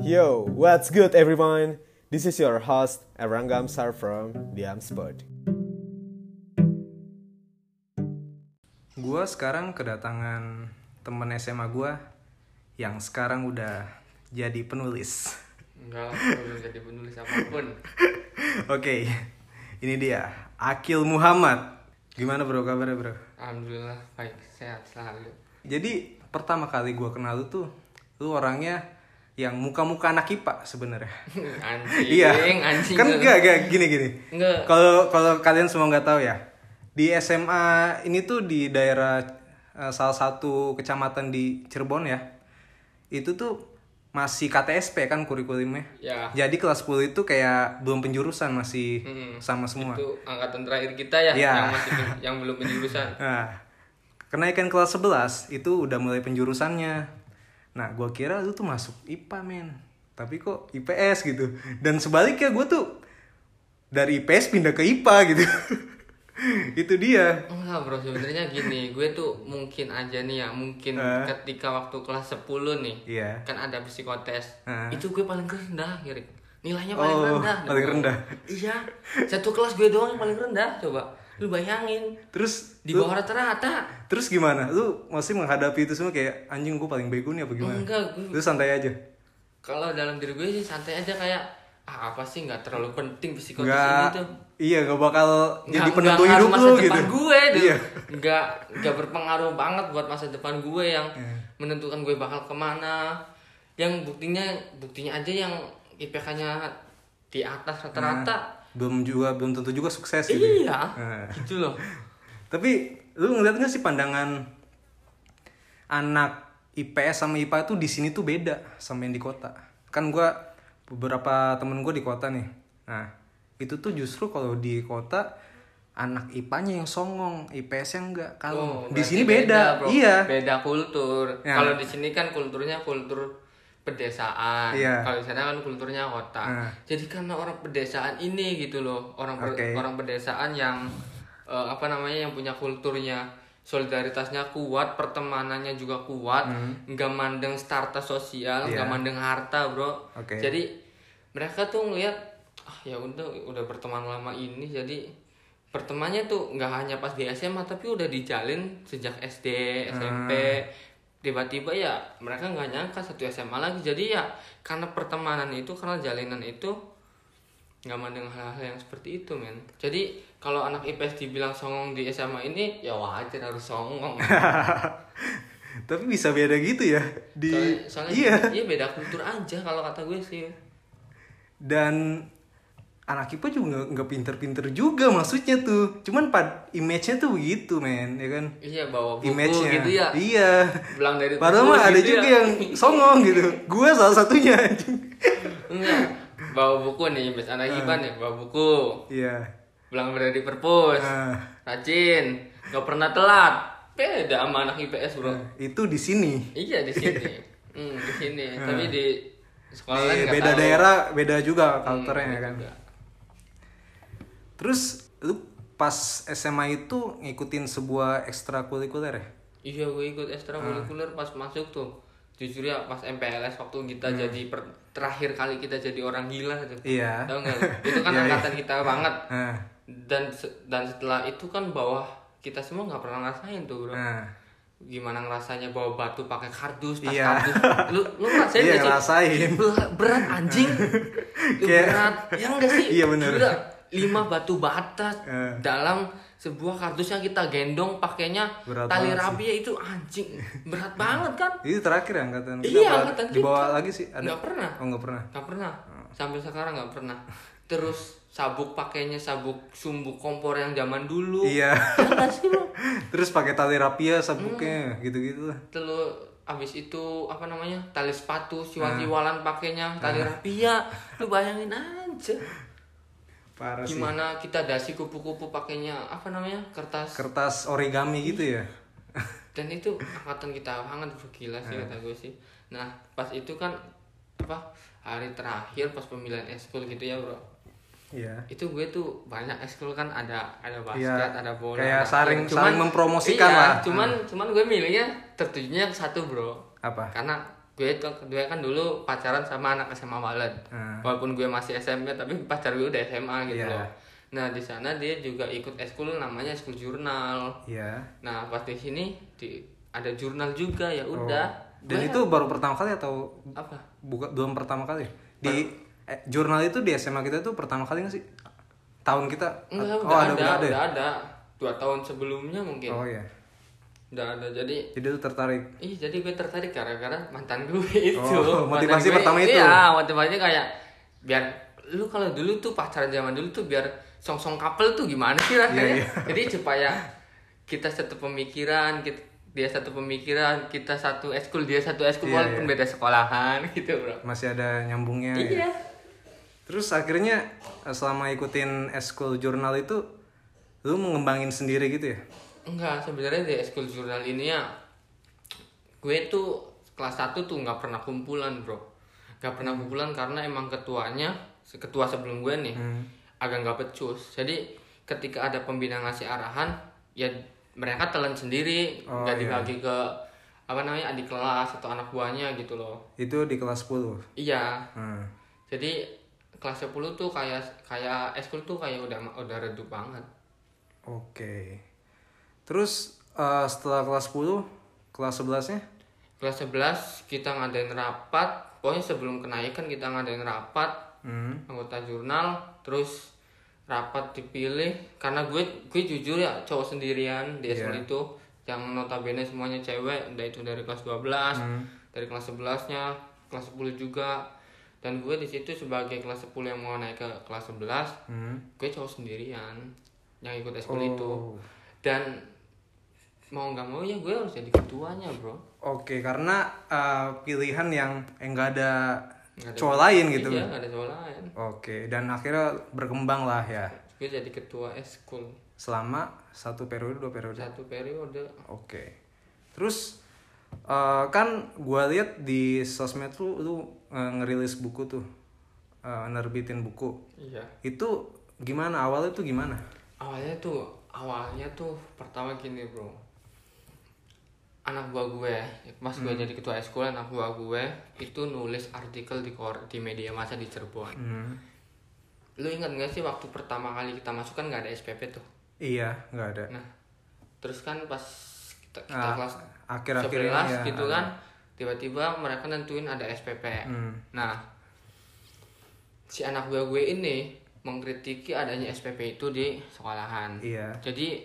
Yo, what's good everyone? This is your host Erangam Sar from The Amspot. Gua sekarang kedatangan temen SMA gua yang sekarang udah jadi penulis. Enggak belum jadi penulis apa pun. Oke, ini dia Akil Muhammad. Gimana bro kabarnya bro? Alhamdulillah baik, sehat selalu. Jadi pertama kali gua kenal lu tuh, lu orangnya yang muka-muka anak IPA sebenarnya. Anjing, Iya. anjing. Kan enggak enggak gini gini. Enggak. Kalau kalau kalian semua nggak tahu ya, di SMA ini tuh di daerah eh, salah satu kecamatan di Cirebon ya. Itu tuh masih KTSP kan kurikulumnya. Ya. Jadi kelas 10 itu kayak belum penjurusan masih Mm-mm. sama semua. Itu angkatan terakhir kita ya, Iya. yang masih yang belum penjurusan. Nah, kenaikan kelas 11 itu udah mulai penjurusannya. Nah, gua kira lu tuh masuk IPA, men. Tapi kok IPS gitu. Dan sebaliknya gue tuh dari IPS pindah ke IPA gitu. itu dia. Enggak bro, sebenarnya gini, gue tuh mungkin aja nih ya, mungkin Eh. ketika waktu kelas 10 nih, Iya. kan ada psikotes, Eh. itu gue paling rendah, Girik. Nilainya paling Oh, rendah. paling rendah. Iya, satu kelas gue doang yang paling rendah, coba. Lu bayangin, Terus di bawah rata-rata. terus gimana? Lu masih menghadapi itu semua kayak anjing gue paling bego nih apa gimana? Enggak, gue Lu santai aja. kalau dalam diri gue sih santai aja kayak ah apa sih nggak terlalu penting Enggak tuh iya gak bakal jadi penentu hidup masa lu depan gitu. gue tuh Iya. nggak nggak berpengaruh banget buat masa depan gue yang Iya. menentukan gue bakal ke mana yang buktinya buktinya aja yang IPK-nya di atas rata-rata Belum juga belum tentu juga sukses gitu. iya Nah. gitu loh Tapi lu ngeliat gak sih pandangan anak IPS sama IPA itu di sini tuh beda sama yang di kota. Kan gua beberapa temen gue di kota nih. Nah itu tuh justru kalau di kota anak IPA-nya yang songong, IPS-nya enggak. Kalau Oh, di sini beda, bro. iya. beda kultur Ya. kalau di sini kan kulturnya kultur pedesaan Iya. kalau di sana kan kulturnya kota Nah. jadi karena orang pedesaan ini gitu loh orang per- Oke. orang pedesaan yang eh, apa namanya yang punya kulturnya solidaritasnya kuat pertemanannya juga kuat nggak mandeng starta sosial nggak mandeng harta bro Oke. jadi mereka tuh ngeliat ah ya udah udah berteman lama ini jadi pertemanannya tuh nggak hanya pas di SMA tapi udah dijalin sejak SD SMP tiba-tiba ya mereka nggak nyangka satu SMA lagi. Jadi ya karena pertemanan itu karena jalinan itu nggak mandang hal-hal yang seperti itu men. Jadi kalau anak IPS dibilang songong di SMA ini ya wajar harus songong. Tapi bisa beda gitu ya di soalnya, soalnya iya. iya beda kultur aja kalau kata gue sih. Dan anak IPA juga nggak- pinter-pinter juga maksudnya tuh. Cuman pad image-nya tuh begitu men, ya kan? iya bawa buku Image-nya. gitu ya Iya. bilang dari Padahal mah ada gitu juga ya. yang songong gitu. Gue salah satunya enggak bawa buku nih bis anak IPA nih bawa buku Iya. bilang dari perpus Nah, rajin nggak pernah telat beda sama anak IPS bro itu di sini. iya di sini hmm, di sini tapi di sekolah Di lain nggak beda tahu. daerah beda juga Hmm, culture-nya beda kan. juga. Terus lu pas SMA itu ngikutin sebuah ekstrakurikuler ya? iya gue ikut ekstrakurikuler Ah. pas masuk tuh jujur ya pas MPLS waktu kita Hmm. jadi per- terakhir kali kita jadi orang gila tuh Iya. Tahu? Itu kan Iya, iya. angkatan kita banget. Nah, Dan dan setelah itu kan bawah kita semua nggak pernah ngerasain tuh, Bro. nah. Gimana ngerasanya bawa batu pakai kardus, tas Iya. kardus. Lu lu ngerasain sih? ngerasain. Berat, anjing. Berat. Ya enggak sih? Iya, bener. Gila, lima batu bata Eh. dalam sebuah kardus yang kita gendong pakainya Berat tali sih. rabi itu anjing berat banget kan Itu terakhir ya angkatan kita Iya, angkatan Dibawa kita. lagi sih ada. Nggak pernah. Oh, nggak pernah. Gak pernah. Oh. Sampai sekarang nggak pernah. Terus sabuk pakainya sabuk sumbu kompor yang zaman dulu. Iya. Ya nggak sih bro. Terus pakai tali rapia Hmm. sabuknya gitu-gitu lah. Terus abis itu apa namanya tali sepatu Ah. siwal-siwalan pakainya tali rapia. Lu bayangin aja. Parah sih. Gimana kita dasi kupu-kupu pakainya apa namanya kertas. Kertas origami gitu ya. Dan itu angkatan kita banget bro gila sih Ah. kata gue sih. Nah pas itu kan apa hari terakhir pas pemilihan eskul gitu ya bro. Iya. itu gue tuh banyak ekskul kan ada ada Iya, basket ada bola kayak ada saling- basket. saling mempromosikan iya, lah. cuman cuman gue milihnya tertujunya satu bro Apa? karena gue tuh gue kan dulu pacaran sama anak SMA Waled Hmm. walaupun gue masih SMP tapi pacar gue udah SMA gitu Iya. loh nah di sana dia juga ikut eskul namanya eskul jurnal Iya. nah pas di sini di ada jurnal juga ya udah Oh. Dan itu baru pertama kali atau apa bukan belum pertama kali? Di eh, jurnal itu di SMA kita tuh pertama kali nggak sih? Tahun kita? enggak oh, udah ada, ada. ya? udah ada dua tahun sebelumnya mungkin Oh iya. Udah ada jadi Jadi lu tertarik. Ih, jadi gue tertarik gara-gara mantan gue itu. Oh, motivasi gue- pertama itu? Iya, motivasinya kayak biar lu kalau dulu tuh pacaran zaman dulu tuh biar song-song couple tuh gimana sih rasanya? Iya, iya. Jadi supaya kita satu pemikiran, kita, dia satu pemikiran, kita satu eskul, dia satu eskul Iya, walaupun iya. beda sekolahan gitu, Bro. Masih ada nyambungnya. ya? Iya. Terus akhirnya eh, selama ikutin eskul jurnal itu lu mengembangin sendiri gitu ya? Enggak, sebenarnya di eskul jurnal ini ya gue tuh kelas 1 tuh nggak pernah kumpulan, Bro. Nggak pernah kumpulan karena emang ketuanya, ketua sebelum gue nih, agak nggak becus. Jadi ketika ada pembina ngasih arahan, ya mereka telan sendiri, Oh, nggak iya. dibagi ke apa namanya adik kelas atau anak buahnya gitu loh. Itu di kelas 10. Iya. Hmm. Jadi kelas 10 tuh kayak kayak eskul tuh kayak udah udah redup banget. Oke. Terus eh, setelah kelas 10, kelas 11-nya? Kelas 11 kita ngadain rapat, pokoknya sebelum kenaikan kita ngadain rapat Hmm. anggota jurnal, terus rapat dipilih karena gue gue jujur ya cowok sendirian di eskul Iya. itu yang notabene semuanya cewek, udah itu dari kelas 12, Hmm. dari kelas 11-nya, kelas 10 juga. Dan gue di situ sebagai kelas 10 yang mau naik ke kelas 11, Hmm. gue cowok sendirian yang ikut eskul Oh. itu. Dan mau nggak mau ya gue harus jadi ketuanya, Bro. Oke, karena eh, pilihan yang enggak ada Nggak ada- cowok lain gitu. Iya, nggak ada cowok lain. Oke, dan akhirnya berkembang lah ya. Gue jadi ketua eskul Selama satu periode, dua periode. satu periode. Oke. Terus eh, kan gua lihat di sosmed lu lu eh, ngerilis buku tuh. eh, nerbitin buku. Iya. Itu gimana awalnya tuh gimana? Awalnya tuh, awalnya tuh pertama gini bro. Anak buah gue, pas gue jadi ketua eskul, anak buah gue itu nulis artikel di kor di media massa di Cirebon. Hmm. Lu ingat gak sih waktu pertama kali kita masuk kan nggak ada SPP tuh. Iya, nggak ada. Nah, terus kan pas kita, kita Ah, kelas akhir-akhir ini 11 ya, gitu ada. kan, tiba-tiba mereka nentuin ada SPP. Hmm. Nah, si anak buah gue ini mengkritiki adanya SPP itu di sekolahan. Iya. Jadi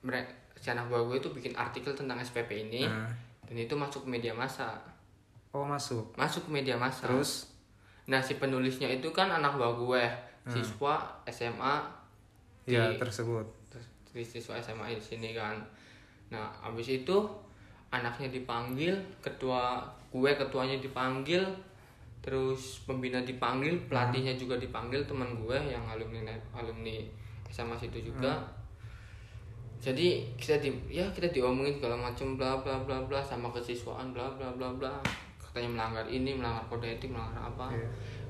mereka si anak buah gue itu bikin artikel tentang SPP ini Nah. dan itu masuk ke media massa. Oh, masuk. Masuk ke media massa. Terus Nah, si penulisnya itu kan anak buah gue, Hmm. siswa SMA di ya tersebut. di siswa SMA di sini kan. Nah, abis itu anaknya dipanggil, ketua gue ketuanya dipanggil, terus pembina dipanggil, pelatihnya juga dipanggil, teman gue yang alumni alumni SMA situ juga. Jadi kita di ya kita diomongin segala macam bla bla bla bla sama kesiswaan bla bla bla bla. Katanya melanggar ini, melanggar kode etik, melanggar apa. Iya.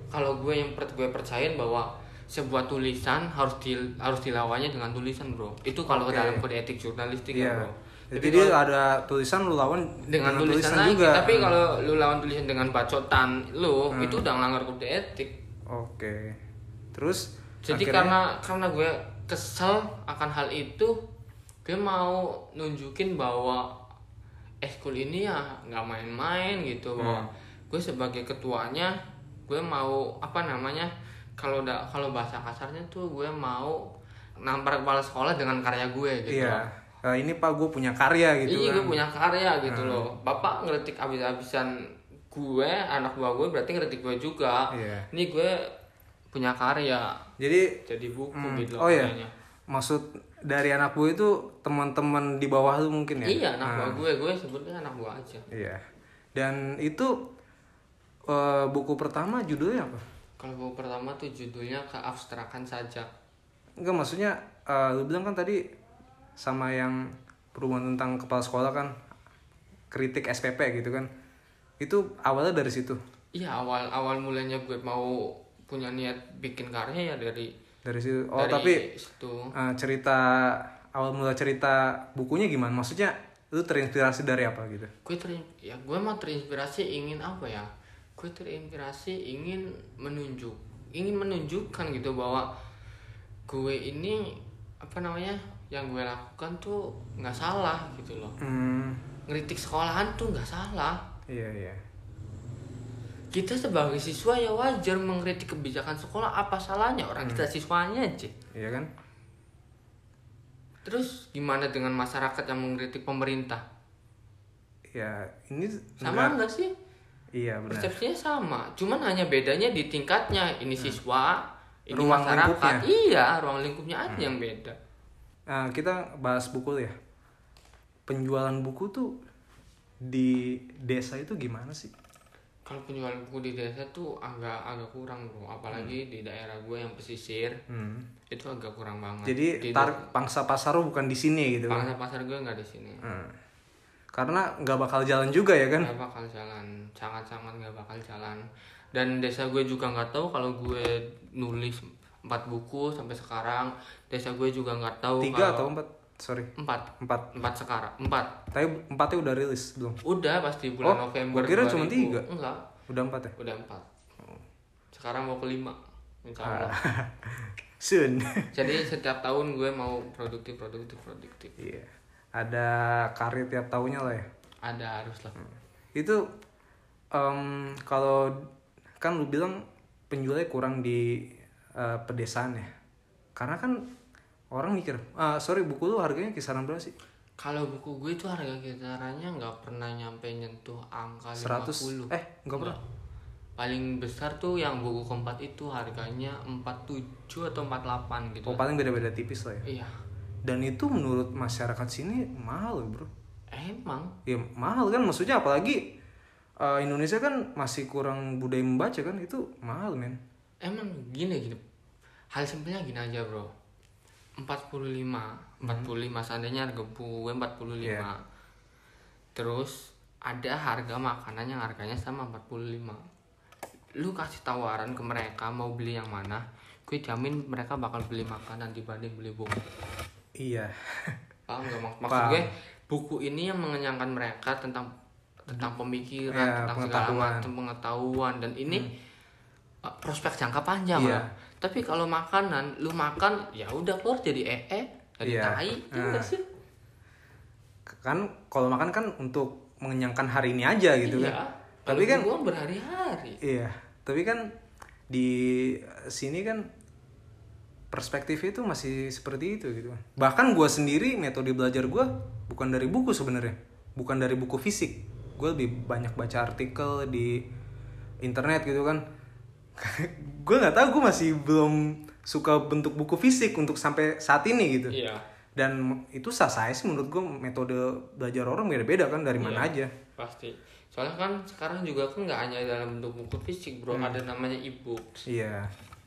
Kalau gue yang per, gue percayain bahwa sebuah tulisan harus di harus dilawannya dengan tulisan, Bro. Itu kalau Oke. dalam kode etik jurnalistik Iya. ya, Bro. Jadi Tapi dia kalau- ada tulisan lu lawan dengan, tulisan, lagi, juga. tapi Hmm. kalau lu lawan tulisan dengan bacotan lu, Hmm. itu udah melanggar kode etik. Oke. Terus Jadi akhirnya- karena karena gue kesel akan hal itu, gue mau nunjukin bahwa eskul ini ya nggak main-main gitu bahwa Hmm. gue sebagai ketuanya gue mau apa namanya kalau udah kalau bahasa kasarnya tuh gue mau nampar kepala sekolah dengan karya gue gitu Iya. Eh, ini Pak gue punya karya gitu iya kan. gue punya karya gitu loh bapak ngeritik abis-abisan gue anak buah gue berarti ngeritik gue juga Iya. ini gue punya karya Jadi jadi buku Hmm, gitu oh iya. maksud dari anak gue itu teman-teman di bawah lu mungkin ya? Iya anak Ah, buah gue, gue sebutnya anak buah aja. Iya. Dan itu eh, buku pertama judulnya apa? Kalau buku pertama tuh judulnya keabstrakan saja. Enggak maksudnya eh, lu bilang kan tadi sama yang perhubungan tentang kepala sekolah kan kritik SPP gitu kan. Itu awalnya dari situ. Iya awal awal mulanya gue mau punya niat bikin karya ya dari Dari situ. Oh, dari tapi situ. eh, cerita awal mula cerita bukunya gimana? Maksudnya lu terinspirasi dari apa gitu gue ter ya gue mah terinspirasi ingin apa ya gue terinspirasi ingin menunjuk ingin menunjukkan gitu bahwa gue ini apa namanya yang gue lakukan tuh nggak salah gitu loh hmm, ngeritik sekolahan tuh nggak salah iya iya kita sebagai siswa ya wajar mengkritik kebijakan sekolah apa salahnya? Orang kita siswanya aja. Iya kan? Terus gimana dengan masyarakat yang mengkritik pemerintah? Ya ini sama enggak- enggak sih? Iya benar. Persepsinya sama. Cuman hanya bedanya di tingkatnya. Ini siswa ini Ruang masyarakat. lingkupnya. iya ruang lingkupnya aja yang beda. Nah, kita bahas buku ya. Penjualan buku tuh di desa itu gimana sih? Kalau penjualan buku di desa tuh agak agak kurang bro apalagi di daerah gue yang pesisir Hmm. itu agak kurang banget Jadi di tar pangsa pasar lu bukan di sini gitu kan? pasar pasar gue nggak di sini Hmm. Karena nggak bakal jalan juga ya kan? nggak bakal jalan sangat sangat nggak bakal jalan dan desa gue juga nggak tahu kalau gue nulis empat buku sampai sekarang desa gue juga nggak tahu Tiga kalau- atau empat? Sorry, empat empat. empat sekarang empat Tapi empatnya udah rilis belum? udah pasti bulan Oh, November kira 2000. cuma tiga. enggak Udah empat ya? udah empat sekarang mau kelima insya Allah Soon. jadi setiap tahun gue mau produktif produktif produktif Iya. Ada karya tiap tahunnya lah ya. ada harus lah Itu em, kalau kan lu bilang penjualnya kurang di eh, pedesaan ya. Karena kan orang mikir, ah sorry buku lu harganya kisaran berapa sih? kalau buku gue itu harga kisarannya nggak pernah nyampe nyentuh angka 100 50 eh enggak pernah. paling besar tuh yang buku keempat itu harganya 47 atau 48 gitu Oh paling beda-beda tipis lah ya. iya Dan itu menurut masyarakat sini mahal bro. emang Ya mahal kan maksudnya apalagi eh, Indonesia kan masih kurang budaya membaca kan itu mahal men. emang gini gini hal simpelnya gini aja bro 45 45 seandainya harga gue 45 Iya. terus ada harga makanan yang harganya sama 45 lu kasih tawaran ke mereka mau beli yang mana gue jamin mereka bakal beli makanan dibanding beli buku Iya. paham gak Mak- maksud Paham. gue? Buku ini yang mengenyangkan mereka tentang tentang pemikiran Ya, tentang segala macam pengetahuan. Dan ini uh, prospek jangka panjang Iya. lah tapi kalau makanan lu makan ya udah keluar jadi ee jadi Iya. tai ya sih Kan kalau makan kan untuk mengenyangkan hari ini aja gitu iya. kan. Tapi kan gua berhari-hari Iya, tapi kan di sini kan perspektif itu masih seperti itu gitu. Bahkan gue sendiri metode belajar gue bukan dari buku sebenarnya, bukan dari buku fisik. Gue lebih banyak baca artikel di internet gitu kan. gue nggak tahu gue masih belum suka bentuk buku fisik untuk sampai saat ini gitu. iya Dan itu sah saya sih menurut gue metode belajar orang beda-beda kan dari mana aja. pasti soalnya kan sekarang juga kan nggak hanya dalam bentuk buku fisik bro Hmm. ada namanya e-book Iya.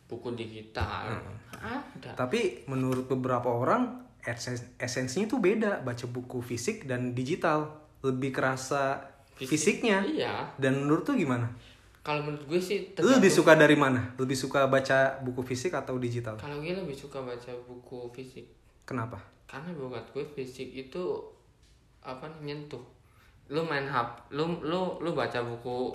buku digital Hmm. ada Tapi menurut beberapa orang esen- esensinya tuh beda baca buku fisik dan digital lebih kerasa Fisik. fisiknya. iya Dan menurut tuh gimana? Kalau menurut gue sih Lu lebih tergantung- suka dari mana? Lebih suka baca buku fisik atau digital? Kalau gue lebih suka baca buku fisik Kenapa? karena buat gue fisik itu apa nyentuh. Lu main HP, lu lu lu baca buku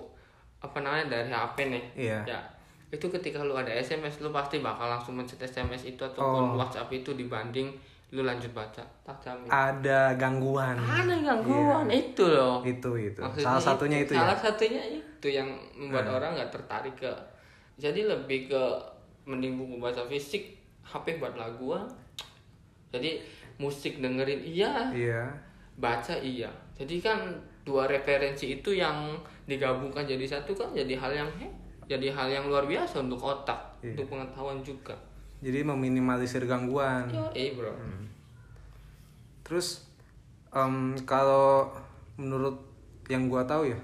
apa namanya dari HP nih. Iya. Ya. Itu ketika lu ada SMS lu pasti bakal langsung mencet SMS itu ataupun Oh. WhatsApp itu dibanding lu lanjut baca. Tak jamin. Ada gangguan. Ada gangguan itu loh. Itu itu. Maksudnya Salah satunya itu, Salah ya. satunya itu yang membuat orang nggak tertarik ke. Jadi lebih ke mending buku baca fisik, HP buat laguan. Jadi musik dengerin iya, Iya. baca iya. Jadi kan dua referensi itu yang digabungkan jadi satu kan jadi hal yang he, jadi hal yang luar biasa untuk otak, Iya. untuk pengetahuan juga. Jadi meminimalisir gangguan. Yo, eh bro. Terus em, kalau menurut yang gua tahu ya,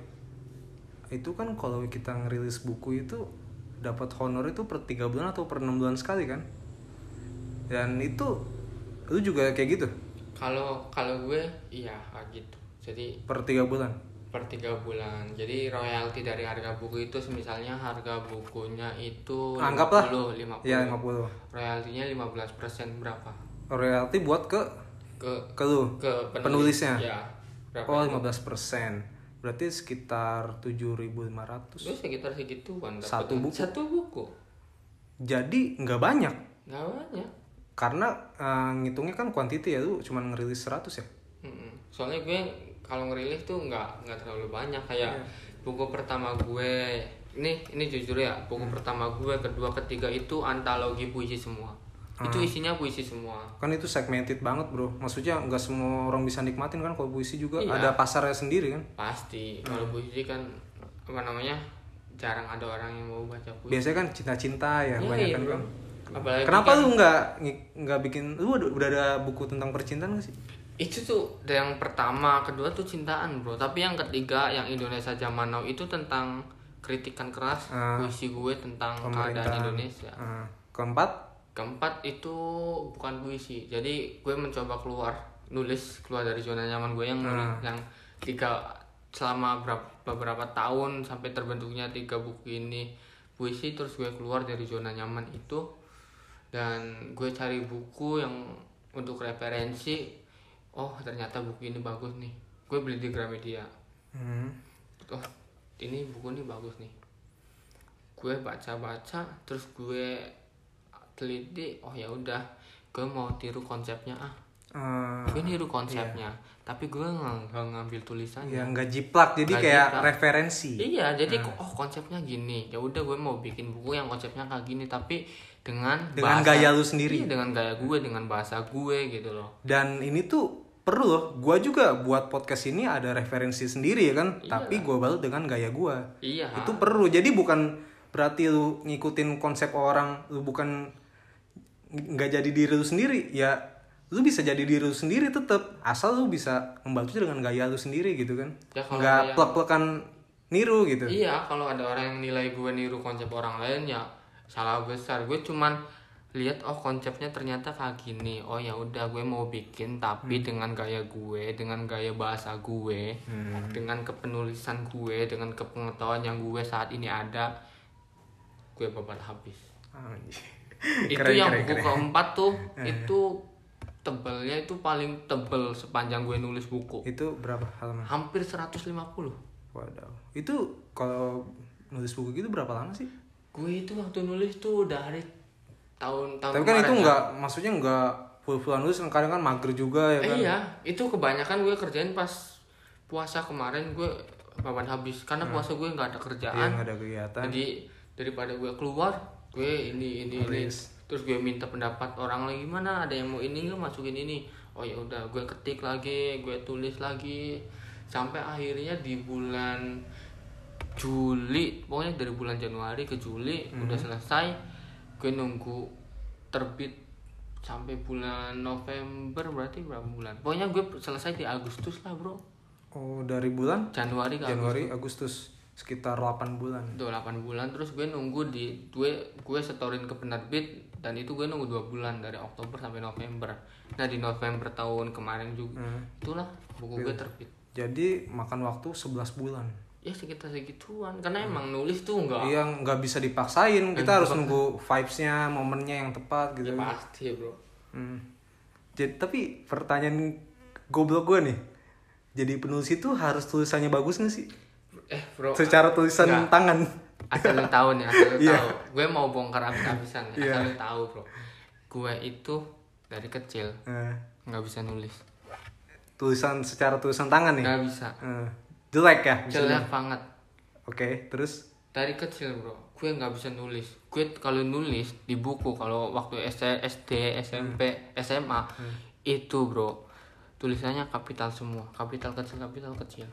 itu kan kalau kita ngerilis buku itu dapat honor itu per tiga bulan atau per enam bulan sekali kan? Dan itu lu juga kayak gitu Kalau kalau gue iya kayak gitu. Jadi per tiga bulan. Per tiga bulan jadi royalti dari harga buku itu misalnya harga bukunya itu Anggaplah. 50 50 Ya 50 royaltinya 15% berapa royalti buat ke ke ke lu ke penulisnya. ya berapa Oh, itu? 15%. Berarti sekitar 7.500. Gue sekitar segituan. Satu buku? satu buku Jadi nggak banyak. nggak banyak Karena eh, ngitungnya kan quantity ya, lu cuma ngerilis 100 ya. Mm-mm. soalnya gue kalau ngerilis tuh nggak nggak terlalu banyak kayak Iya. buku pertama gue ini ini jujur ya buku Hmm. pertama gue kedua ketiga itu antologi puisi semua itu Ah. isinya puisi semua Kan itu segmented banget, Bro. Maksudnya nggak semua orang bisa nikmatin kan kalau puisi juga Iya. ada pasarnya sendiri kan. pasti Hmm. kalau puisi kan apa namanya jarang ada orang yang mau baca puisi Biasanya kan cinta-cinta ya, Iya, banyak iya, kan. bro. Apalagi Kenapa kan- lu nggak nggak bikin lu udah, udah ada buku tentang percintaan gak sih? Itu tuh yang pertama kedua tuh cintaan bro. Tapi yang ketiga yang Indonesia zaman now itu tentang kritikan keras Ah. puisi gue tentang keadaan Indonesia. Eh, keempat? Keempat itu bukan puisi. Jadi gue mencoba keluar nulis keluar dari zona nyaman gue yang nulis yang tiga selama berapa beberapa tahun sampai terbentuknya tiga buku ini puisi terus gue keluar dari zona nyaman itu. Dan gue cari buku yang untuk referensi oh ternyata buku ini bagus nih. Gue beli di Gramedia. Hmm. oh ini buku ini bagus nih. Gue baca-baca terus gue teliti oh ya udah gue mau tiru konsepnya ah. Eh, gue niru konsepnya tapi gue nggak ngambil tulisannya. Ya nggak jiplak jadi Nggak kayak jiplak. referensi. Iya jadi kok oh konsepnya gini. Ya udah gue mau bikin buku yang konsepnya kayak gini tapi dengan Dengan bahasa- gaya lu sendiri. iya, dengan gaya gue dengan bahasa gue gitu loh. Dan ini tuh perlu loh gua juga buat podcast ini ada referensi sendiri ya kan? Iya. tapi gua balut dengan gaya gua. Iya. Itu perlu. Jadi bukan berarti lu ngikutin konsep orang lu bukan nggak jadi diri lu sendiri ya lu bisa jadi diri lu sendiri tetap asal lu bisa membantu dengan gaya lu sendiri gitu kan? Ya, nggak plek-plekan niru gitu. Iya, kalau ada orang yang nilai gue niru konsep orang lain ya salah besar. Gue cuman lihat oh konsepnya ternyata kayak gini. Oh ya udah gue mau bikin tapi dengan gaya gue, dengan gaya bahasa gue, dengan kepenulisan gue, dengan kepengetahuan yang gue saat ini ada, gue babat habis. Anjir. itu Keren, yang keren, buku keren. Eh. keempat tuh itu tebelnya itu paling tebel sepanjang gue nulis buku. itu berapa halaman Hampir 150. Waduh. Itu kalau nulis buku gitu berapa lama sih? Gue itu waktu nulis tuh dari tahun tahun Tapi kan itu nggak, maksudnya nggak full full nulis, kan kadang kan mager juga ya Eh, kan. iya, itu kebanyakan gue kerjain pas puasa kemarin gue baban habis karena puasa gue nggak ada Iya kerjaan. nggak ada kegiatan. Jadi daripada gue keluar, gue ini ini ini terus gue minta pendapat orang lagi mana ada yang mau ini nggak masukin ini. Oh ya udah, gue ketik lagi, gue tulis lagi sampai akhirnya di bulan Juli, pokoknya dari bulan Januari ke Juli Hmm. udah selesai. Gue nunggu terbit sampai bulan November berarti berapa bulan? Pokoknya gue selesai di Agustus lah, Bro. Oh dari bulan Januari ke Januari Agustus sekitar 8 bulan. Itu 8 bulan terus gue nunggu di gue gue setorin ke penerbit dan itu gue nunggu dua bulan dari Oktober sampai November. Nah di November tahun kemarin juga Hmm. itulah buku gue terbit. Jadi makan waktu 11 bulan. Ya sekitar segituan karena emang nulis tuh enggak Iya nggak bisa dipaksain. Kita harus nunggu vibes-nya, momennya yang tepat gitu. ya pasti bro. Hmm. Jadi tapi pertanyaan goblok gue nih. Jadi penulis itu harus tulisannya bagus nggak sih? Eh bro. Secara tulisan Nggak. tangan. asal lu tahu nih asal lu Iya. tahu gue mau bongkar abis-abisan nih Iya. asal lu tahu bro gue itu dari kecil Eh, nggak bisa nulis tulisan secara tulisan tangan nih. nggak bisa Eh, jelek ya? bisa jelek banget. Oke, terus? Dari kecil bro. Gue nggak bisa nulis. Gue kalau nulis di buku kalau waktu SD, SMP SMA itu bro tulisannya kapital semua. Kapital kecil kapital kecil.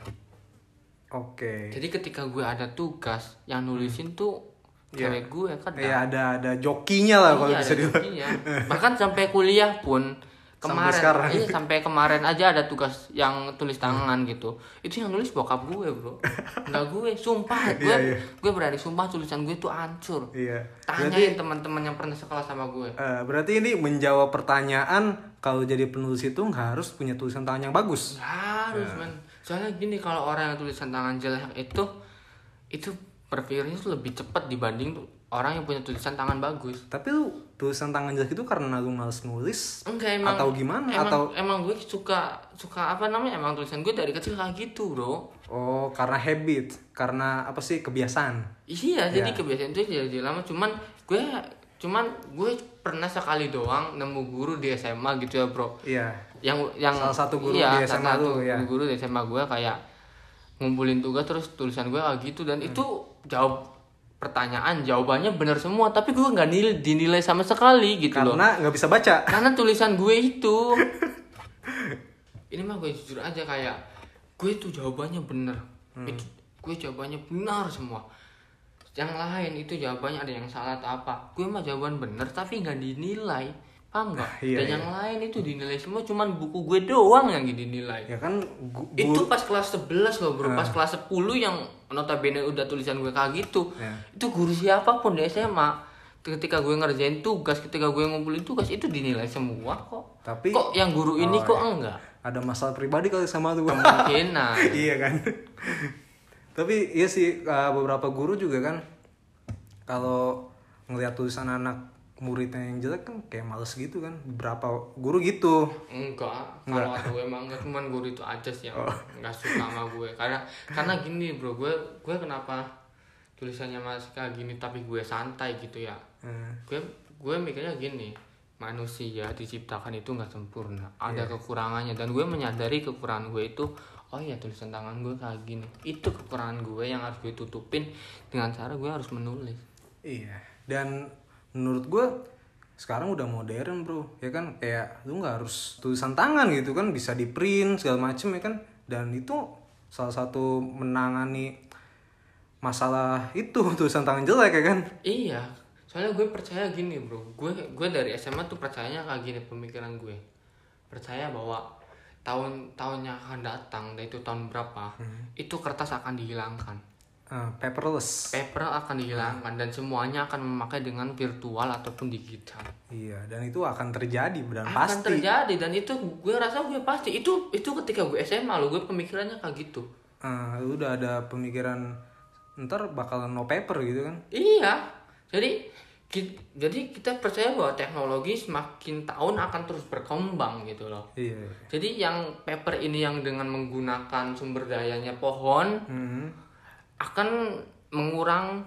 Oke. jadi ketika gue ada tugas yang nulisin tuh Iya. cewek gue kan? Ya ada ada jokinya lah kalau Iya, bisa ada dibilang. Bahkan sampai kuliah pun kemarin sekarang. iya sampai kemarin aja ada tugas yang tulis tangan gitu. Itu yang nulis bokap gue, Bro. Enggak gue, sumpah gue. Iya, iya. Gue berani sumpah tulisan gue tuh hancur. Iya. Tanyain teman-teman yang pernah sekolah sama gue. Eh, berarti ini menjawab pertanyaan kalau jadi penulis itu nggak harus punya tulisan tangan yang bagus. Nggak harus, Iya. men. Soalnya gini kalau orang yang tulisan tangan jelek itu itu berpikirnya tuh lebih cepat dibanding tuh orang yang punya tulisan tangan bagus Tapi lu tulisan tangan jelek itu karena lu males nulis enggak emang atau gimana emang, atau emang gue suka suka apa namanya emang tulisan gue dari kecil kayak gitu bro oh karena habit, karena apa sih kebiasaan. iya jadi Ya. kebiasaan itu jadi lama cuman gue cuman gue pernah sekali doang nemu guru di SMA gitu ya bro Iya. yang yang Salah satu guru iya, di salah SMA satu lu, ya. guru di SMA gue kayak ngumpulin tugas terus tulisan gue kayak gitu dan Hmm. itu jawab pertanyaan jawabannya benar semua tapi gue nggak nilai dinilai sama sekali gitu loh. Karena nggak bisa baca. karena tulisan gue itu. Ini mah gue jujur aja kayak gue itu jawabannya bener Hmm. itu gue jawabannya benar semua. Yang lain itu jawabannya ada yang salah atau apa. Gue mah jawaban bener tapi nggak dinilai paham nggak Iya, dan iya. yang lain itu dinilai semua cuman buku gue doang yang dinilai Ya kan itu pas kelas 11 loh bro pas kelas 10 yang notabene udah tulisan gue kayak gitu Ya. itu guru siapa pun di SMA ketika gue ngerjain tugas ketika gue ngumpulin tugas itu dinilai semua kok Tapi- kok yang guru ini Oh, kok iya. enggak ada masalah pribadi kali sama lu. kemungkinan iya kan. Tapi iya sih uh, beberapa guru juga kan kalau ngelihat tulisan anak muridnya yang jelek kan kayak males gitu kan. Beberapa guru gitu. enggak kalau gue emang enggak cuman guru itu aja sih yang Oh. enggak suka sama gue karena karena gini bro gue gue kenapa tulisannya masih kayak gini tapi gue santai gitu ya Hmm. gue gue mikirnya gini manusia diciptakan itu nggak sempurna ada Iya. kekurangannya dan gue menyadari kekurangan gue itu oh ya tulisan tangan gue kayak gini itu kekurangan gue yang harus gue tutupin dengan cara gue harus menulis Iya. Dan menurut gue sekarang udah modern bro, ya kan? Kayak lu nggak harus tulisan tangan gitu kan? Bisa di print segala macem ya kan. Dan itu salah satu menangani masalah itu tulisan tangan jelek ya kan. iya. Soalnya gue percaya gini bro. Gue gue dari SMA tuh percayanya kayak gini pemikiran gue. Percaya bahwa tahun tahun yang akan datang dan itu tahun berapa itu kertas akan dihilangkan Ah, paperless. paper akan dihilangkan dan semuanya akan memakai dengan virtual ataupun digital Iya, dan itu akan terjadi dan akan pasti. terjadi dan itu gue rasa gue pasti itu itu ketika gue SMA lo gue pemikirannya kayak gitu Ah, lu udah ada pemikiran ntar bakalan no paper gitu kan. iya jadi ki- jadi kita percaya bahwa teknologi semakin tahun akan terus berkembang gitu loh Iya. jadi yang paper ini yang dengan menggunakan sumber dayanya pohon Hmm. Akan mengurang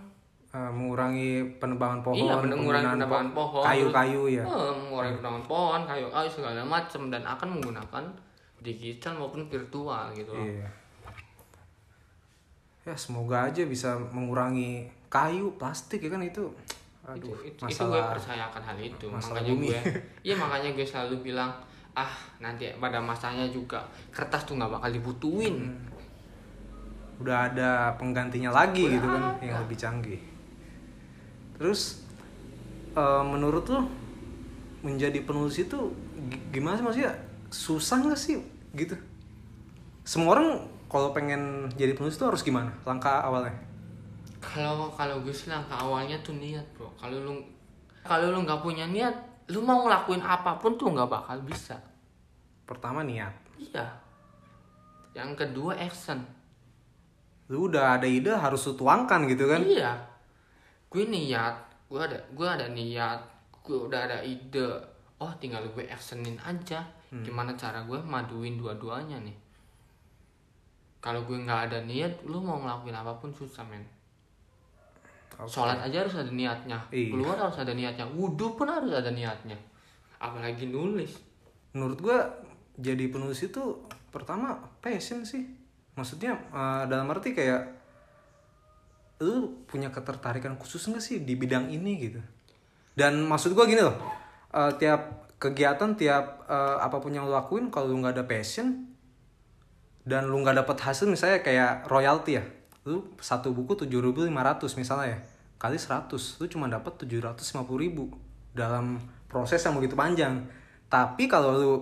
Ah, mengurangi penebangan pohon, iya mengurangi penebangan po- pohon kayu-kayu ya. Eh, mengurangi penebangan pohon kayu kayu segala macam dan akan menggunakan digital maupun virtual gitu loh Iya. Ya semoga aja bisa mengurangi kayu, plastik ya kan itu. Aduh, itu, itu, itu gue masalah. percaya akan hal itu masalah makanya bumi. gue iya makanya gue selalu bilang ah nanti pada masanya juga kertas tuh nggak bakal dibutuhin Hmm. Udah ada penggantinya lagi gitu kan yang lebih canggih. Terus eh, menurut lo menjadi penulis itu gi- gimana sih maksudnya susah nggak sih gitu? Semua orang kalau pengen jadi penulis itu harus gimana? Langkah awalnya? kalau kalau gue sih langkah awalnya tuh niat bro kalau lu kalau lu nggak punya niat lu mau ngelakuin apa pun tuh nggak bakal bisa Pertama niat. iya yang kedua action Lu udah ada ide harus lu tuangkan gitu kan? iya. Gue niat gue ada gue ada niat gue udah ada ide. Oh tinggal gue actionin aja. Gimana cara gue maduin dua-duanya nih? Kalau gue nggak ada niat lu mau ngelakuin apa pun susah men. Sholat aja harus ada niatnya. Iya. keluar harus ada niatnya. Wudhu pun harus ada niatnya. Apalagi nulis. Menurut gua jadi penulis itu pertama passion sih maksudnya eh, dalam arti kayak lu punya ketertarikan khusus nggak sih di bidang ini? Gitu. Dan maksud gua gini loh eh, tiap kegiatan tiap eh, apa pun yang lu lakuin kalau lu nggak ada passion dan lu nggak dapat hasil misalnya kayak royalti ya lu satu buku 7.500 misalnya ya kali 100 lu cuma dapat 750.000 dalam proses yang begitu panjang. Tapi kalau lu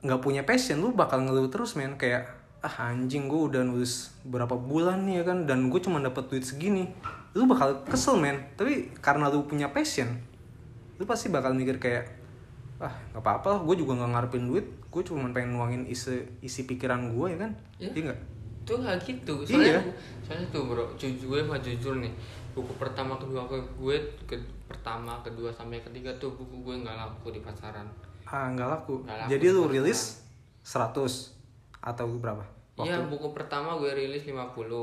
nggak punya passion lu bakal ngeluh terus men. Kayak ah anjing gue udah nulis berapa bulan nih ya kan dan gue cuma dapat duit segini. Lu bakal kesel men. Tapi karena lu punya passion lu pasti bakal mikir kayak ah nggak apa-apa lah gue juga nggak ngarepin duit. Gue cuma pengen nuangin isi isi pikiran gue ya kan. Iya. iya nggak? Tuh gak gitu. Soalnya Iya. soalnya tuh bro jujur gue mah jujur nih. Buku pertama kedua ke gue ke, pertama kedua sampai ketiga tuh buku gue nggak laku di pasaran. Ah nggak laku. Nggak laku jadi di lu pasaran. rilis 100 atau berapa? Iya buku pertama gue rilis 50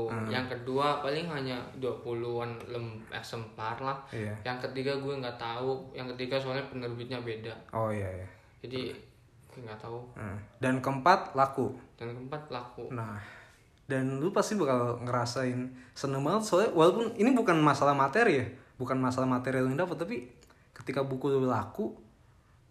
Hmm. Yang kedua paling hanya 20-an lem eksemplar lah. Iya. Yang ketiga gue nggak tahu. Yang ketiga soalnya penerbitnya beda. Oh iya iya. Jadi gue nggak tahu. Hmm. dan keempat laku? Dan keempat laku. Nah dan lu pasti bakal ngerasain seneng banget. Soalnya walaupun ini bukan masalah materi ya bukan masalah materi yang dapat tapi ketika buku lu laku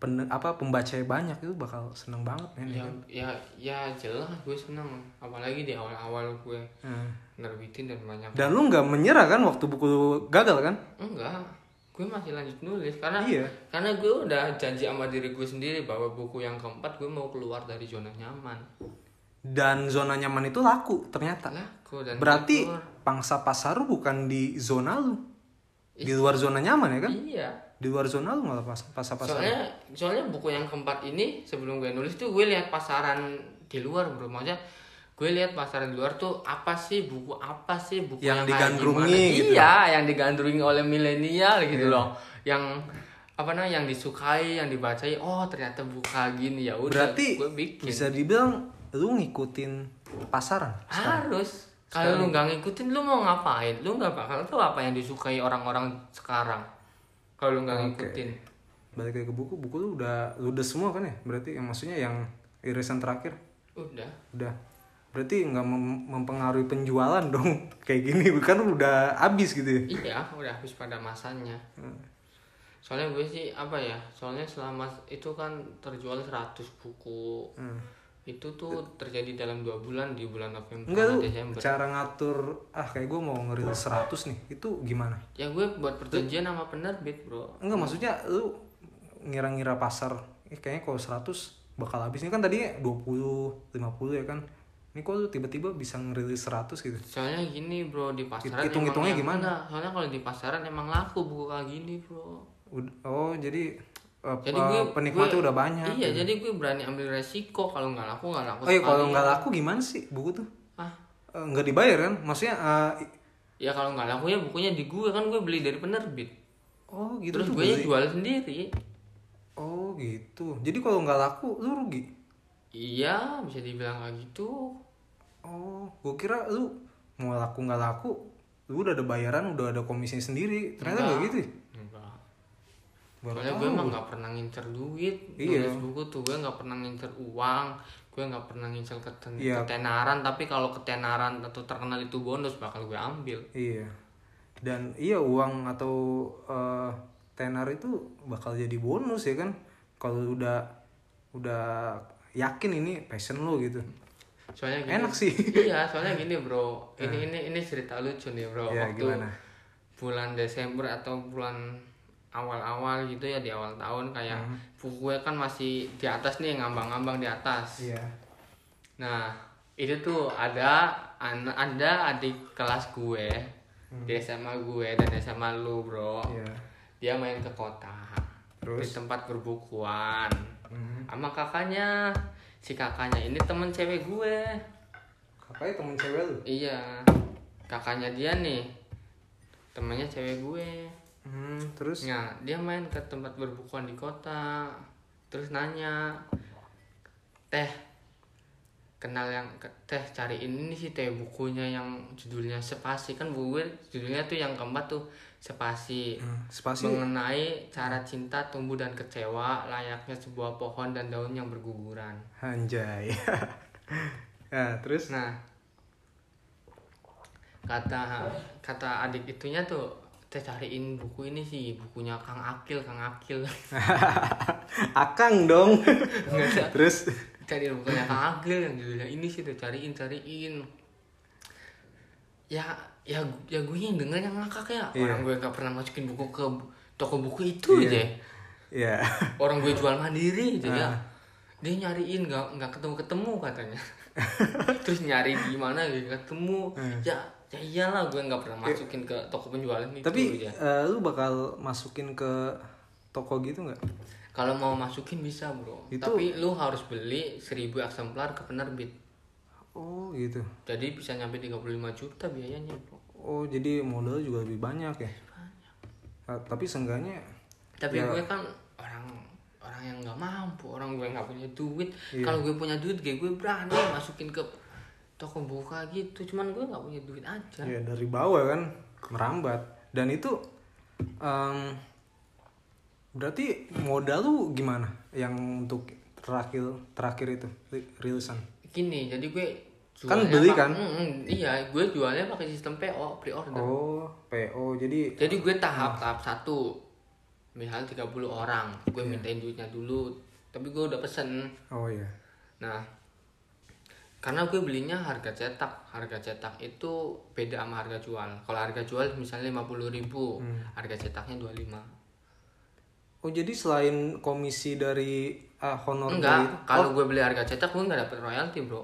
pen, apa pembacanya banyak itu bakal seneng banget men ya, ya, ya jelas gue seneng Apalagi di awal-awal gue Hmm. nerbitin dan banyak dan lu nggak menyerah kan waktu buku gagal kan? Enggak gue masih lanjut nulis karena Iya. karena gue udah janji sama diri gue sendiri bahwa buku yang keempat gue mau keluar dari zona nyaman. Dan zona nyaman itu laku ternyata. Laku dan berarti keluar. pangsa pasar bukan di zona lu. Di luar zona nyaman ya kan? Iya di luar zona lu malah pas pangsa pasar soalnya soalnya buku yang keempat ini sebelum gue nulis tuh gue lihat pasaran di luar bro. Maksudnya gue lihat pasaran di luar tuh apa sih buku apa sih buku Yang yang, digandrungi gitu. iya yang digandrungi oleh milenial gitu loh. Yang apa namanya yang disukai yang dibacai oh ternyata buka gini. Ya udah berarti gue bikin. bisa dibilang lu ngikutin pasaran harus. Kalau lu nggak ngikutin lu mau ngapain? Lu nggak bakal tahu apa yang disukai orang-orang sekarang kalau lu nggak Oke. ngikutin balik lagi ke buku buku lu udah lu udah semua kan ya berarti yang maksudnya yang irisan terakhir udah udah berarti nggak mem- mempengaruhi penjualan dong kayak gini kan lu udah habis gitu ya Iya, udah habis pada masanya. Soalnya gue sih apa ya? Soalnya selama itu kan terjual 100 buku. Itu tuh terjadi dalam dua bulan di bulan November enggak Desember. cara ngatur ah kayak gue mau ngerilis 100 nih itu gimana Ya gue buat perjanjian sama penerbit, Bro. enggak maksudnya lu ngira-ngira pasar eh, kayaknya kalau 100 bakal habis ini kan tadi 20 50 ya kan ini kok lu tiba-tiba bisa ngerilis 100 gitu Soalnya gini, Bro, di pasaran Hitung-hitungnya gimana? Enggak, Soalnya kalau di pasaran emang laku buku kayak gini, Bro. Oh jadi Jadi gue penikmatnya gue- udah banyak Iya, gitu. jadi gue berani ambil resiko kalau nggak laku nggak laku. oh iya kalau nggak laku gimana sih buku tuh Ah, nggak dibayar kan maksudnya eh, ya kalau nggak laku ya bukunya di gue kan gue beli dari penerbit. oh gitu Terus gue berarti. jual sendiri. oh gitu jadi kalau nggak laku lu rugi Iya, bisa dibilang kayak gitu. oh gue kira lu mau laku nggak laku lu udah ada bayaran udah ada komisi sendiri ternyata nggak gitu ya? Baru Soalnya gue emang nggak pernah ngincer duit. Iya. Nulis buku tuh gue nggak pernah ngincer uang. Gue nggak pernah ngincer keten Iya. ketenaran. Tapi kalau ketenaran atau terkenal itu bonus bakal gue ambil. Iya. Dan iya uang atau eh, tenar itu bakal jadi bonus ya kan kalau udah udah yakin ini passion lo gitu. Soalnya gini, Enak sih. Iya, soalnya gini bro. Ini ini ini cerita lucu nih bro. Ya, Waktu gimana? bulan Desember atau bulan awal-awal gitu ya di awal tahun kayak Hmm. buku gue kan masih di atas nih ngambang-ngambang di atas. Iya. Nah, itu tuh ada an- ada adik kelas gue di SMA gue dan SMA lu, Bro. Iya. Dia main ke kota. Terus? Di tempat perbukuan. Mhm. Sama kakaknya. Si kakaknya ini temen cewek gue. Kakaknya temen cewek lu? Iya. Kakaknya dia nih. Temennya cewek gue. Hmm, terus? Nah, dia main ke tempat berbukuan di kota. Terus nanya, "Teh, kenal yang ke- teh cariin ini sih teh bukunya yang judulnya Spasi kan buku gue judulnya tuh yang keempat tuh Spasi. Hmm, spasi. Mengenai cara cinta tumbuh dan kecewa layaknya sebuah pohon dan daun yang berguguran. Anjay. nah, terus? Nah, kata kata adik itunya tuh teh cariin buku ini sih bukunya Kang Akil Kang Akil Akang dong. Nggak terus? cariin bukunya Kang Akil yang judulnya ini sih tuh cariin cariin ya ya ya gue yang denger yang ngakak ya Iya. orang gue nggak pernah masukin buku ke toko buku itu Iya. aja Iya. orang gue jual mandiri aja ya Ah. dia nyariin nggak nggak ketemu ketemu katanya terus nyari di mana gitu ketemu ya ya iyalah gue nggak pernah masukin ke toko penjualan itu Tapi aja. eh, lu bakal masukin ke toko gitu nggak? kalau mau masukin bisa bro Itu- tapi lu harus beli 1000 eksemplar ke penerbit Oh gitu. jadi bisa nyampe 35 juta biayanya bro Oh jadi modal juga lebih banyak ya. Ah, tapi seenggaknya tapi Ya. gue kan orang orang yang nggak mampu orang gue nggak punya duit Iya. kalau gue punya duit kayak gue berani masukin ke toko buka gitu. Cuman gue nggak punya duit aja. Ya dari bawah kan merambat. Dan itu em, berarti modal lu gimana? Yang untuk terakhir terakhir itu ri- rilisan? Gini jadi gue Kan beli kan? Mm, mm, iya gue jualnya pakai sistem PO pre-order. Oh PO jadi jadi gue tahap tahap satu. Misal 30 orang gue mintain duitnya dulu. Tapi gue udah pesen. Oh ya Nah, karena gue belinya harga cetak, harga cetak itu beda sama harga jual. Kalau harga jual misalnya 50.000 ribu, harga cetaknya 25. oh jadi selain komisi dari ah, honor Enggak, dari- kalau gue beli harga cetak gue nggak dapet royalti bro.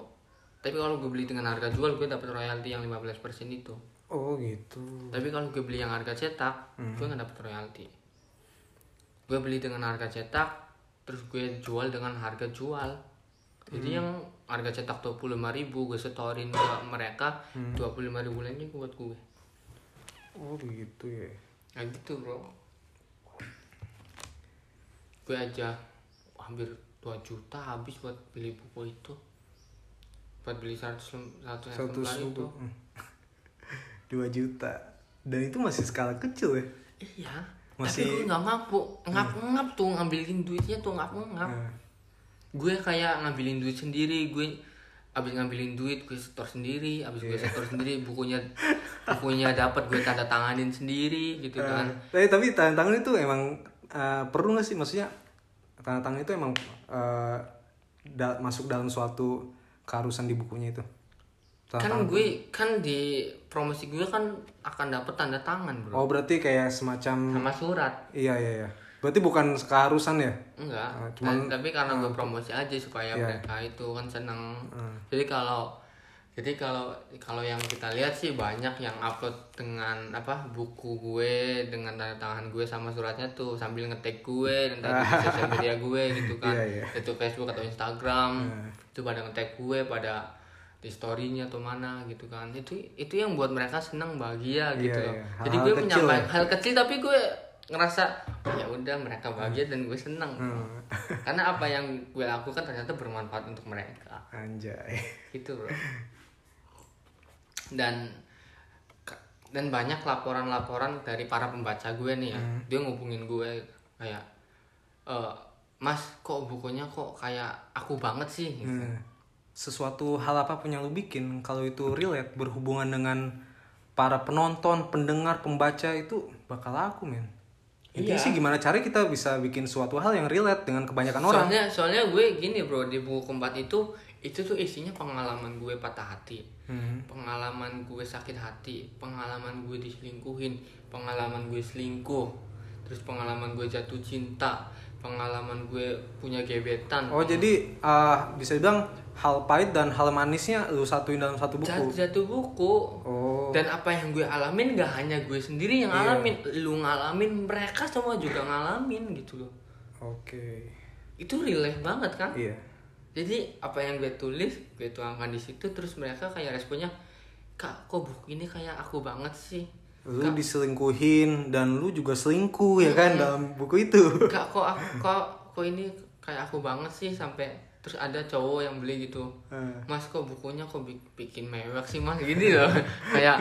Tapi kalau gue beli dengan harga jual gue dapet royalti yang 15% itu. oh gitu Tapi kalau gue beli yang harga cetak, gue nggak dapet royalti. Gue beli dengan harga cetak, terus gue jual dengan harga jual. Jadi yang harga cetak 25.000 ribu gue setorin ke mereka, 25.000 ribu lainnya buat gue. oh begitu ya Nah gitu bro. Gue aja hampir 2 juta habis buat beli buku itu. Buat beli 100 lem- satu exemplar itu. Hmm. dua juta dan itu masih skala kecil ya Iya. Masih- Tapi gue nggak mampu, ngap-ngap tuh ngambilin duitnya tuh ngap-ngap. Nah, gue kayak ngambilin duit sendiri gue abis ngambilin duit gue setor sendiri abis gue Iya. setor sendiri bukunya bukunya dapat gue tanda tanganin sendiri gitu kan. Eh, tapi tapi tanda tangan itu emang eh, perlu nggak sih? Maksudnya tanda tangan itu emang eh, da- masuk dalam suatu keharusan di bukunya itu? Tanda kan tangan. gue kan di promosi gue kan akan dapet tanda tangan bro. Oh berarti kayak semacam sama surat. Iya iya iya berarti bukan keharusan ya enggak Ah, cuman- Nah, tapi karena gue promosi aja supaya Iya. mereka itu kan seneng Ah. jadi kalau jadi kalau kalau yang kita lihat sih banyak yang upload dengan apa buku gue dengan tanda tangan gue sama suratnya tuh sambil ngetek gue dan tadi di sosial media gue gitu kan Iya, iya. itu Facebook atau Instagram itu pada ngetek gue pada di storynya atau mana gitu kan itu itu yang buat mereka senang bahagia gitu Iya, loh iya. jadi Hal-hal gue menyampaikan ya. hal kecil tapi gue ngerasa "Oh, ya udah mereka bahagia dan gue senang Hmm. karena apa yang gue lakukan ternyata bermanfaat untuk mereka. Anjay. Gitu bro. Dan dan banyak laporan-laporan dari para pembaca gue nih ya. Dia ngubungin gue kayak "Eh, mas kok bukunya kok kayak aku banget sih? Gitu. Hmm. sesuatu hal apa pun yang lu bikin kalau itu relate berhubungan dengan para penonton pendengar pembaca itu bakal laku men Intinya Iya. sih gimana cara kita bisa bikin suatu hal yang relate dengan kebanyakan orang soalnya soalnya gue gini bro di buku keempat itu itu tuh isinya pengalaman gue patah hati Hmm. pengalaman gue sakit hati pengalaman gue diselingkuhin pengalaman gue selingkuh terus pengalaman gue jatuh cinta pengalaman gue punya gebetan Oh jadi uh, bisa dibilang hal pahit dan hal manisnya lu satuin dalam satu buku. jatuh jatuh buku Oh. dan apa yang gue alamin gak hanya gue sendiri yang Iya. ngalamin lu ngalamin mereka semua juga ngalamin gitu loh Oke. itu relate banget kan Iya. jadi apa yang gue tulis gue tuangkan di situ terus mereka kayak responnya kak kok buku ini kayak aku banget sih Lu diselingkuhin dan lu juga selingkuh ya kan dalam buku itu. kak kok aku kok kok ini kayak aku banget sih sampai terus ada cowok yang beli gitu Eh. mas kok bukunya kok bi- bikin mewek sih mas gini loh kayak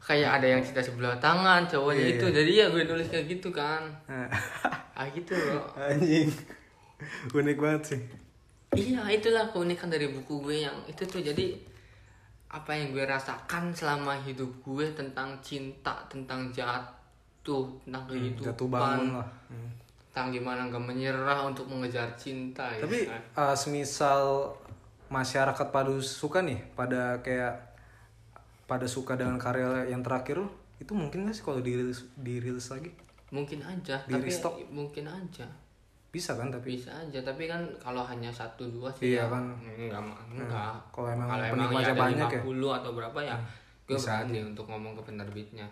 kayak ada yang cinta sebelah tangan cowoknya Iya, itu iya. jadi ya gue nulis kayak gitu kan Nah, ah gitu loh Anjing. Unik banget sih. iya itulah keunikan dari buku gue yang itu tuh jadi apa yang gue rasakan selama hidup gue tentang cinta tentang jatuh tentang kehidupan Hmm, Jatuh bangun lah. Hmm. Tentang gimana gak menyerah untuk mengejar cinta ya Tapi kan? uh, semisal masyarakat pada suka nih pada kayak pada suka dengan karya yang terakhir lu, itu mungkin gak sih kalau dirilis dirilis lagi? mungkin aja Di tapi restock? mungkin aja Bisa kan tapi bisa aja tapi kan kalau hanya satu dua sih Iya ya, kan. enggak enggak kalau emang kalau emang penikmatnya ya ada banyak ya. 50 atau berapa ya gue bisa berani untuk ngomong ke penerbitnya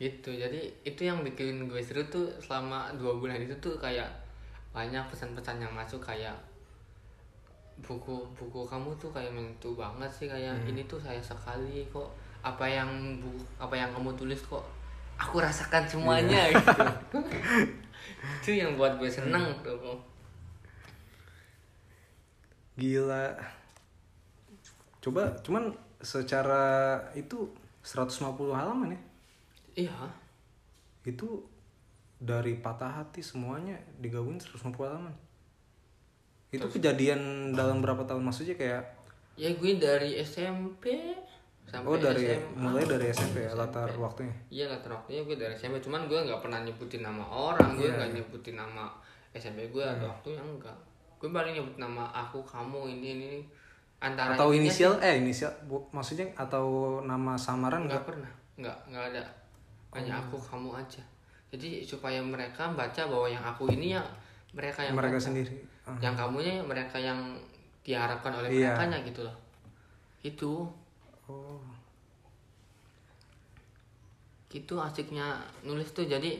itu jadi itu yang bikin gue seru tuh selama dua bulan itu tuh kayak banyak pesan-pesan yang masuk kayak buku buku kamu tuh kayak menentu banget sih kayak Hmm. ini tuh saya sekali kok apa yang bu apa yang kamu tulis kok aku rasakan semuanya Iya. gitu itu yang buat gue seneng Hmm. tuh Gila. Coba cuman secara itu 150 halaman ya. Iya. Itu dari patah hati semuanya digabungin 150 halaman. Itu kejadian dalam berapa tahun? Maksudnya kayak ya gue dari SMP sampai oh dari SMA. mulai dari SMP ya latar waktunya. Iya latar waktunya gue dari SMP cuman gue nggak pernah nyebutin nama orang gue Iya. nggak nyebutin nama SMP gue atau waktunya enggak. Gue paling nyebut nama aku kamu ini ini antara Atau inisial? eh inisial bu- maksudnya atau nama samaran nggak enggak? pernah. Nggak nggak ada hanya Oh. aku kamu aja jadi supaya mereka baca bahwa yang aku ini ya mereka yang Mereka baca. sendiri. Ah. yang kamunya ya mereka yang diharapkan oleh Iya. mereka gitu loh itu Oh. gitu asiknya nulis tuh jadi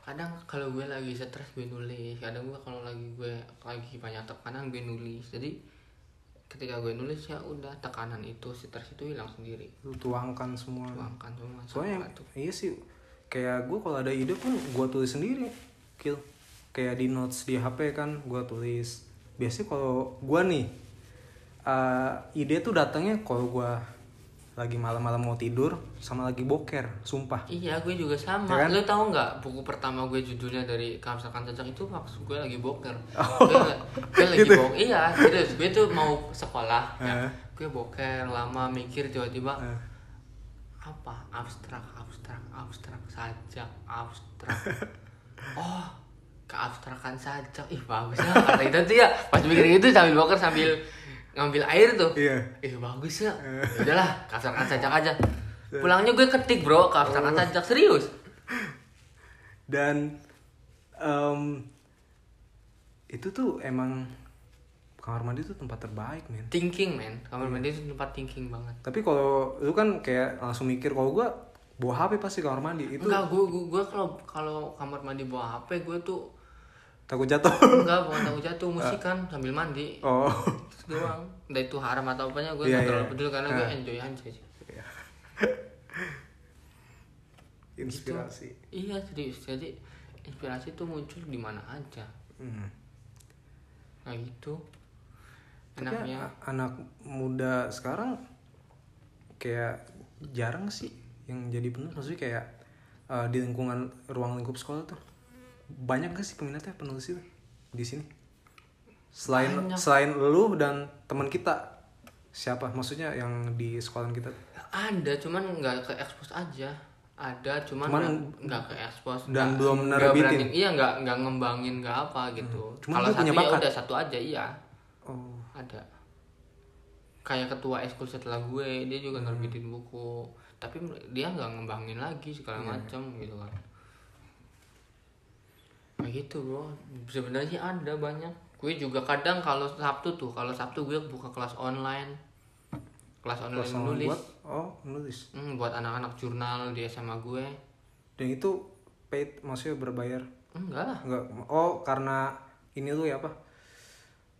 kadang kalau gue lagi stres gue nulis kadang gue kalau lagi gue lagi banyak tekanan gue nulis jadi ketika gue nulis ya udah tekanan itu stres itu hilang sendiri. Lu tuangkan semua. tuangkan semua soalnya tuh. iya sih kayak gue kalau ada ide pun gue tulis sendiri kill kayak di notes di hp kan gue tulis. Biasanya kalau gue nih eh, ide tuh datangnya kalau gue lagi malam-malam mau tidur sama lagi boker sumpah. Iya gue juga sama. Ya kan? lo tau nggak buku pertama gue judulnya dari kamsakan cacak itu waktu gue lagi boker. Oh. gue, gue lagi Gitu? boker iya serius. Gue tuh mau sekolah ya. Gue boker lama mikir tiba-tiba apa? Abstrak abstrak abstrak sajak abstrak. Oh keabstrakan sajak ih bagus ya kata itu tuh ya. Pas mikir itu sambil boker sambil ngambil air tuh. Iya. ih bagus ya. Ya udahlah keabstrakan sajak aja. Pulangnya gue ketik bro keabstrakan sajak serius. Dan em, itu tuh emang kamar mandi tuh tempat terbaik men. Thinking man kamar mandi itu tempat thinking banget. Tapi kalau lu kan kayak langsung mikir kalau gue bawa hp pasti kamar mandi. Itu enggak gue gue, gue kalau kalau kamar mandi bawa hp gue tuh takut jatuh. Enggak bukan takut jatuh musikan sambil mandi. Oh. Doang. Entah itu haram atau apanya gue Iya, nggak terlalu iya. peduli karena gue Nah. enjoy aja sih. Inspirasi. Iya serius jadi inspirasi tuh muncul di mana aja. Hmm. kayak gitu. Enaknya. anak muda sekarang kayak jarang sih yang jadi penulis. Maksudnya kayak uh, di lingkungan ruang lingkup sekolah tuh banyak gak sih peminatnya penulis itu di sini? Selain Banyak. selain lu dan teman kita siapa? Maksudnya yang di sekolah kita? Ada cuman nggak ke expose aja. Ada cuman nggak- ke expose. dan nggak- belum nerbitin. iya nggak nggak ngembangin nggak apa gitu. Cuman kalau satu ya udah satu aja iya. Oh. Ada. Kayak ketua ekskul setelah gue dia juga nerbitin buku. Tapi dia nggak ngembangin lagi segala macam gitu kan gitu bro. Sebenarnya ada banyak. Gue juga kadang kalau sabtu tuh kalau sabtu gue buka kelas online. Kelas online Kelas menulis buat? Oh menulis Hmm, buat anak-anak jurnal di SMA gue. Dan itu paid maksudnya berbayar? Enggak lah. Enggak. Oh karena ini lu ya apa?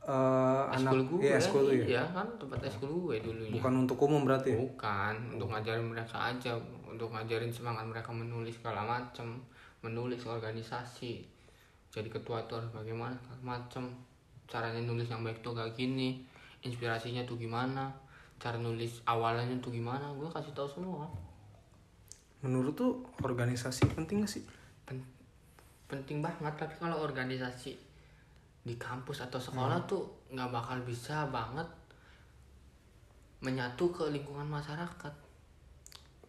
Eh anak gue. iya ekskul lu ya? Iya kan tempat ekskul gue dulunya. Bukan untuk umum berarti ya? Bukan, untuk ngajarin mereka aja, untuk ngajarin semangat mereka menulis segala macem, menulis organisasi. Jadi ketua itu harus bagaimana, macem. Caranya nulis yang baik tuh gak gini, inspirasinya tuh gimana, cara nulis awalnya tuh gimana, gue kasih tahu semua. menurut tuh organisasi penting gak sih Pen- penting banget, tapi kalau organisasi di kampus atau sekolah tuh nggak bakal bisa banget menyatu ke lingkungan masyarakat.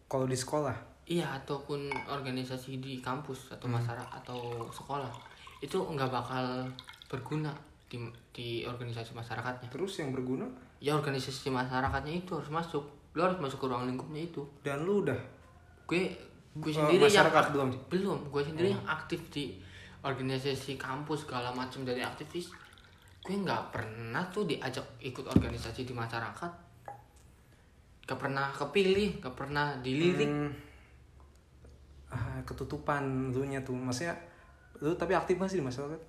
kalau di sekolah Iya ataupun organisasi di kampus atau masyarakat atau sekolah itu nggak bakal berguna di di organisasi masyarakatnya. terus yang berguna Ya organisasi masyarakatnya itu harus masuk. Lo harus masuk ke ruang lingkupnya itu. dan lu udah Gue gue Eh, sendiri yang masyarakat ak- belum? belum. Gue sendiri yang aktif di organisasi kampus segala macam dari aktivis. Gue nggak pernah tuh diajak ikut organisasi di masyarakat. Gak pernah kepilih, gak pernah dilirik. Hmm, ah, ketutupan lu nya tuh maksudnya lu tapi aktif masih di masyarakat?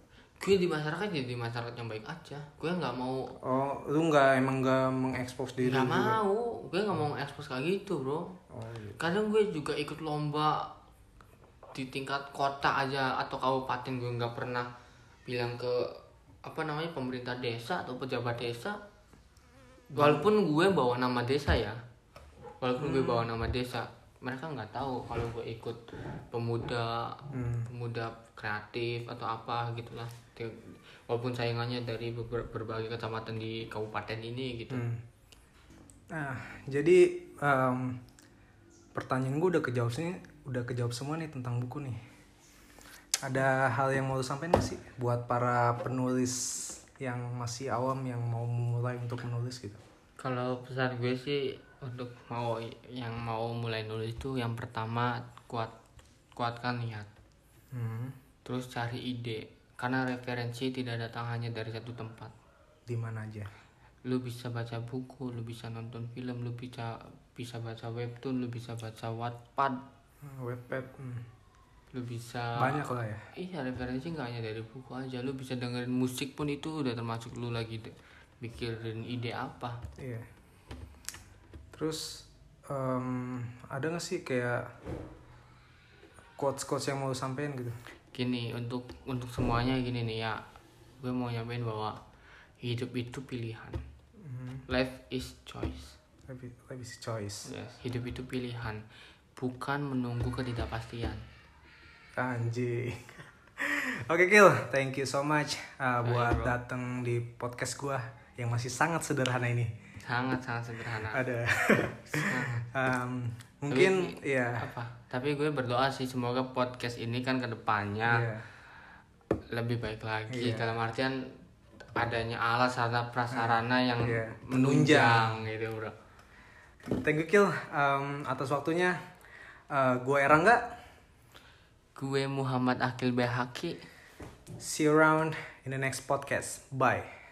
Gue di masyarakat jadi di masyarakat yang baik aja. Gue nggak mau Oh, lu nggak emang nggak mengekspos diri nggak mau. Gue nggak mau ekspos kayak gitu bro. Oh, iya. kadang gue juga ikut lomba di tingkat kota aja atau kabupaten gue nggak pernah bilang ke apa namanya pemerintah desa atau pejabat desa. Walaupun gue bawa nama desa ya. Walaupun gue bawa nama desa mereka nggak tahu kalau gue ikut pemuda pemuda kreatif atau apa gitulah walaupun saingannya dari berbagai kecamatan di kabupaten ini gitu Hmm. Nah, jadi em, pertanyaan gue udah kejawab sih, udah kejawab semua nih tentang buku nih. Ada hal yang mau lu sampaikan gak sih buat para penulis yang masih awam yang mau memulai untuk menulis gitu? Kalau pesan gue sih untuk mau yang mau mulai nulis itu yang pertama kuat kuatkan niat, Hmm. terus cari ide karena referensi tidak datang hanya dari satu tempat. Di mana aja? Lu bisa baca buku, lu bisa nonton film, lu bisa bisa baca webtoon, lu bisa baca Wattpad, Hmm, Webpad. hmm. lu bisa Banyak lah ya. Iya referensi nggak hanya dari buku aja, lu bisa dengerin musik pun itu udah termasuk lu lagi de- mikirin ide apa. Iya. Terus em, ada gak sih kayak quotes quotes yang mau sampein gitu? gini untuk untuk semuanya gini nih ya gue mau nyampein bahwa hidup itu pilihan life is choice Lebih lebih si choice. yes. hidup itu pilihan bukan menunggu ketidakpastian Anjing. Oke Kil, thank you so much uh, buat datang di podcast gua yang masih sangat sederhana ini. Sangat sangat sederhana Ada. Sangat. Um, mungkin Tapi- ya. apa tapi gue berdoa sih semoga podcast ini kan ke depannya Iya. lebih baik lagi Iya. dalam artian adanya alat sarana prasarana yang Iya, menunjang gitu bro Thank you Kil um, atas waktunya. Uh, gua Erangga. gue Muhammad Akil Behaki See you around in the next podcast. Bye.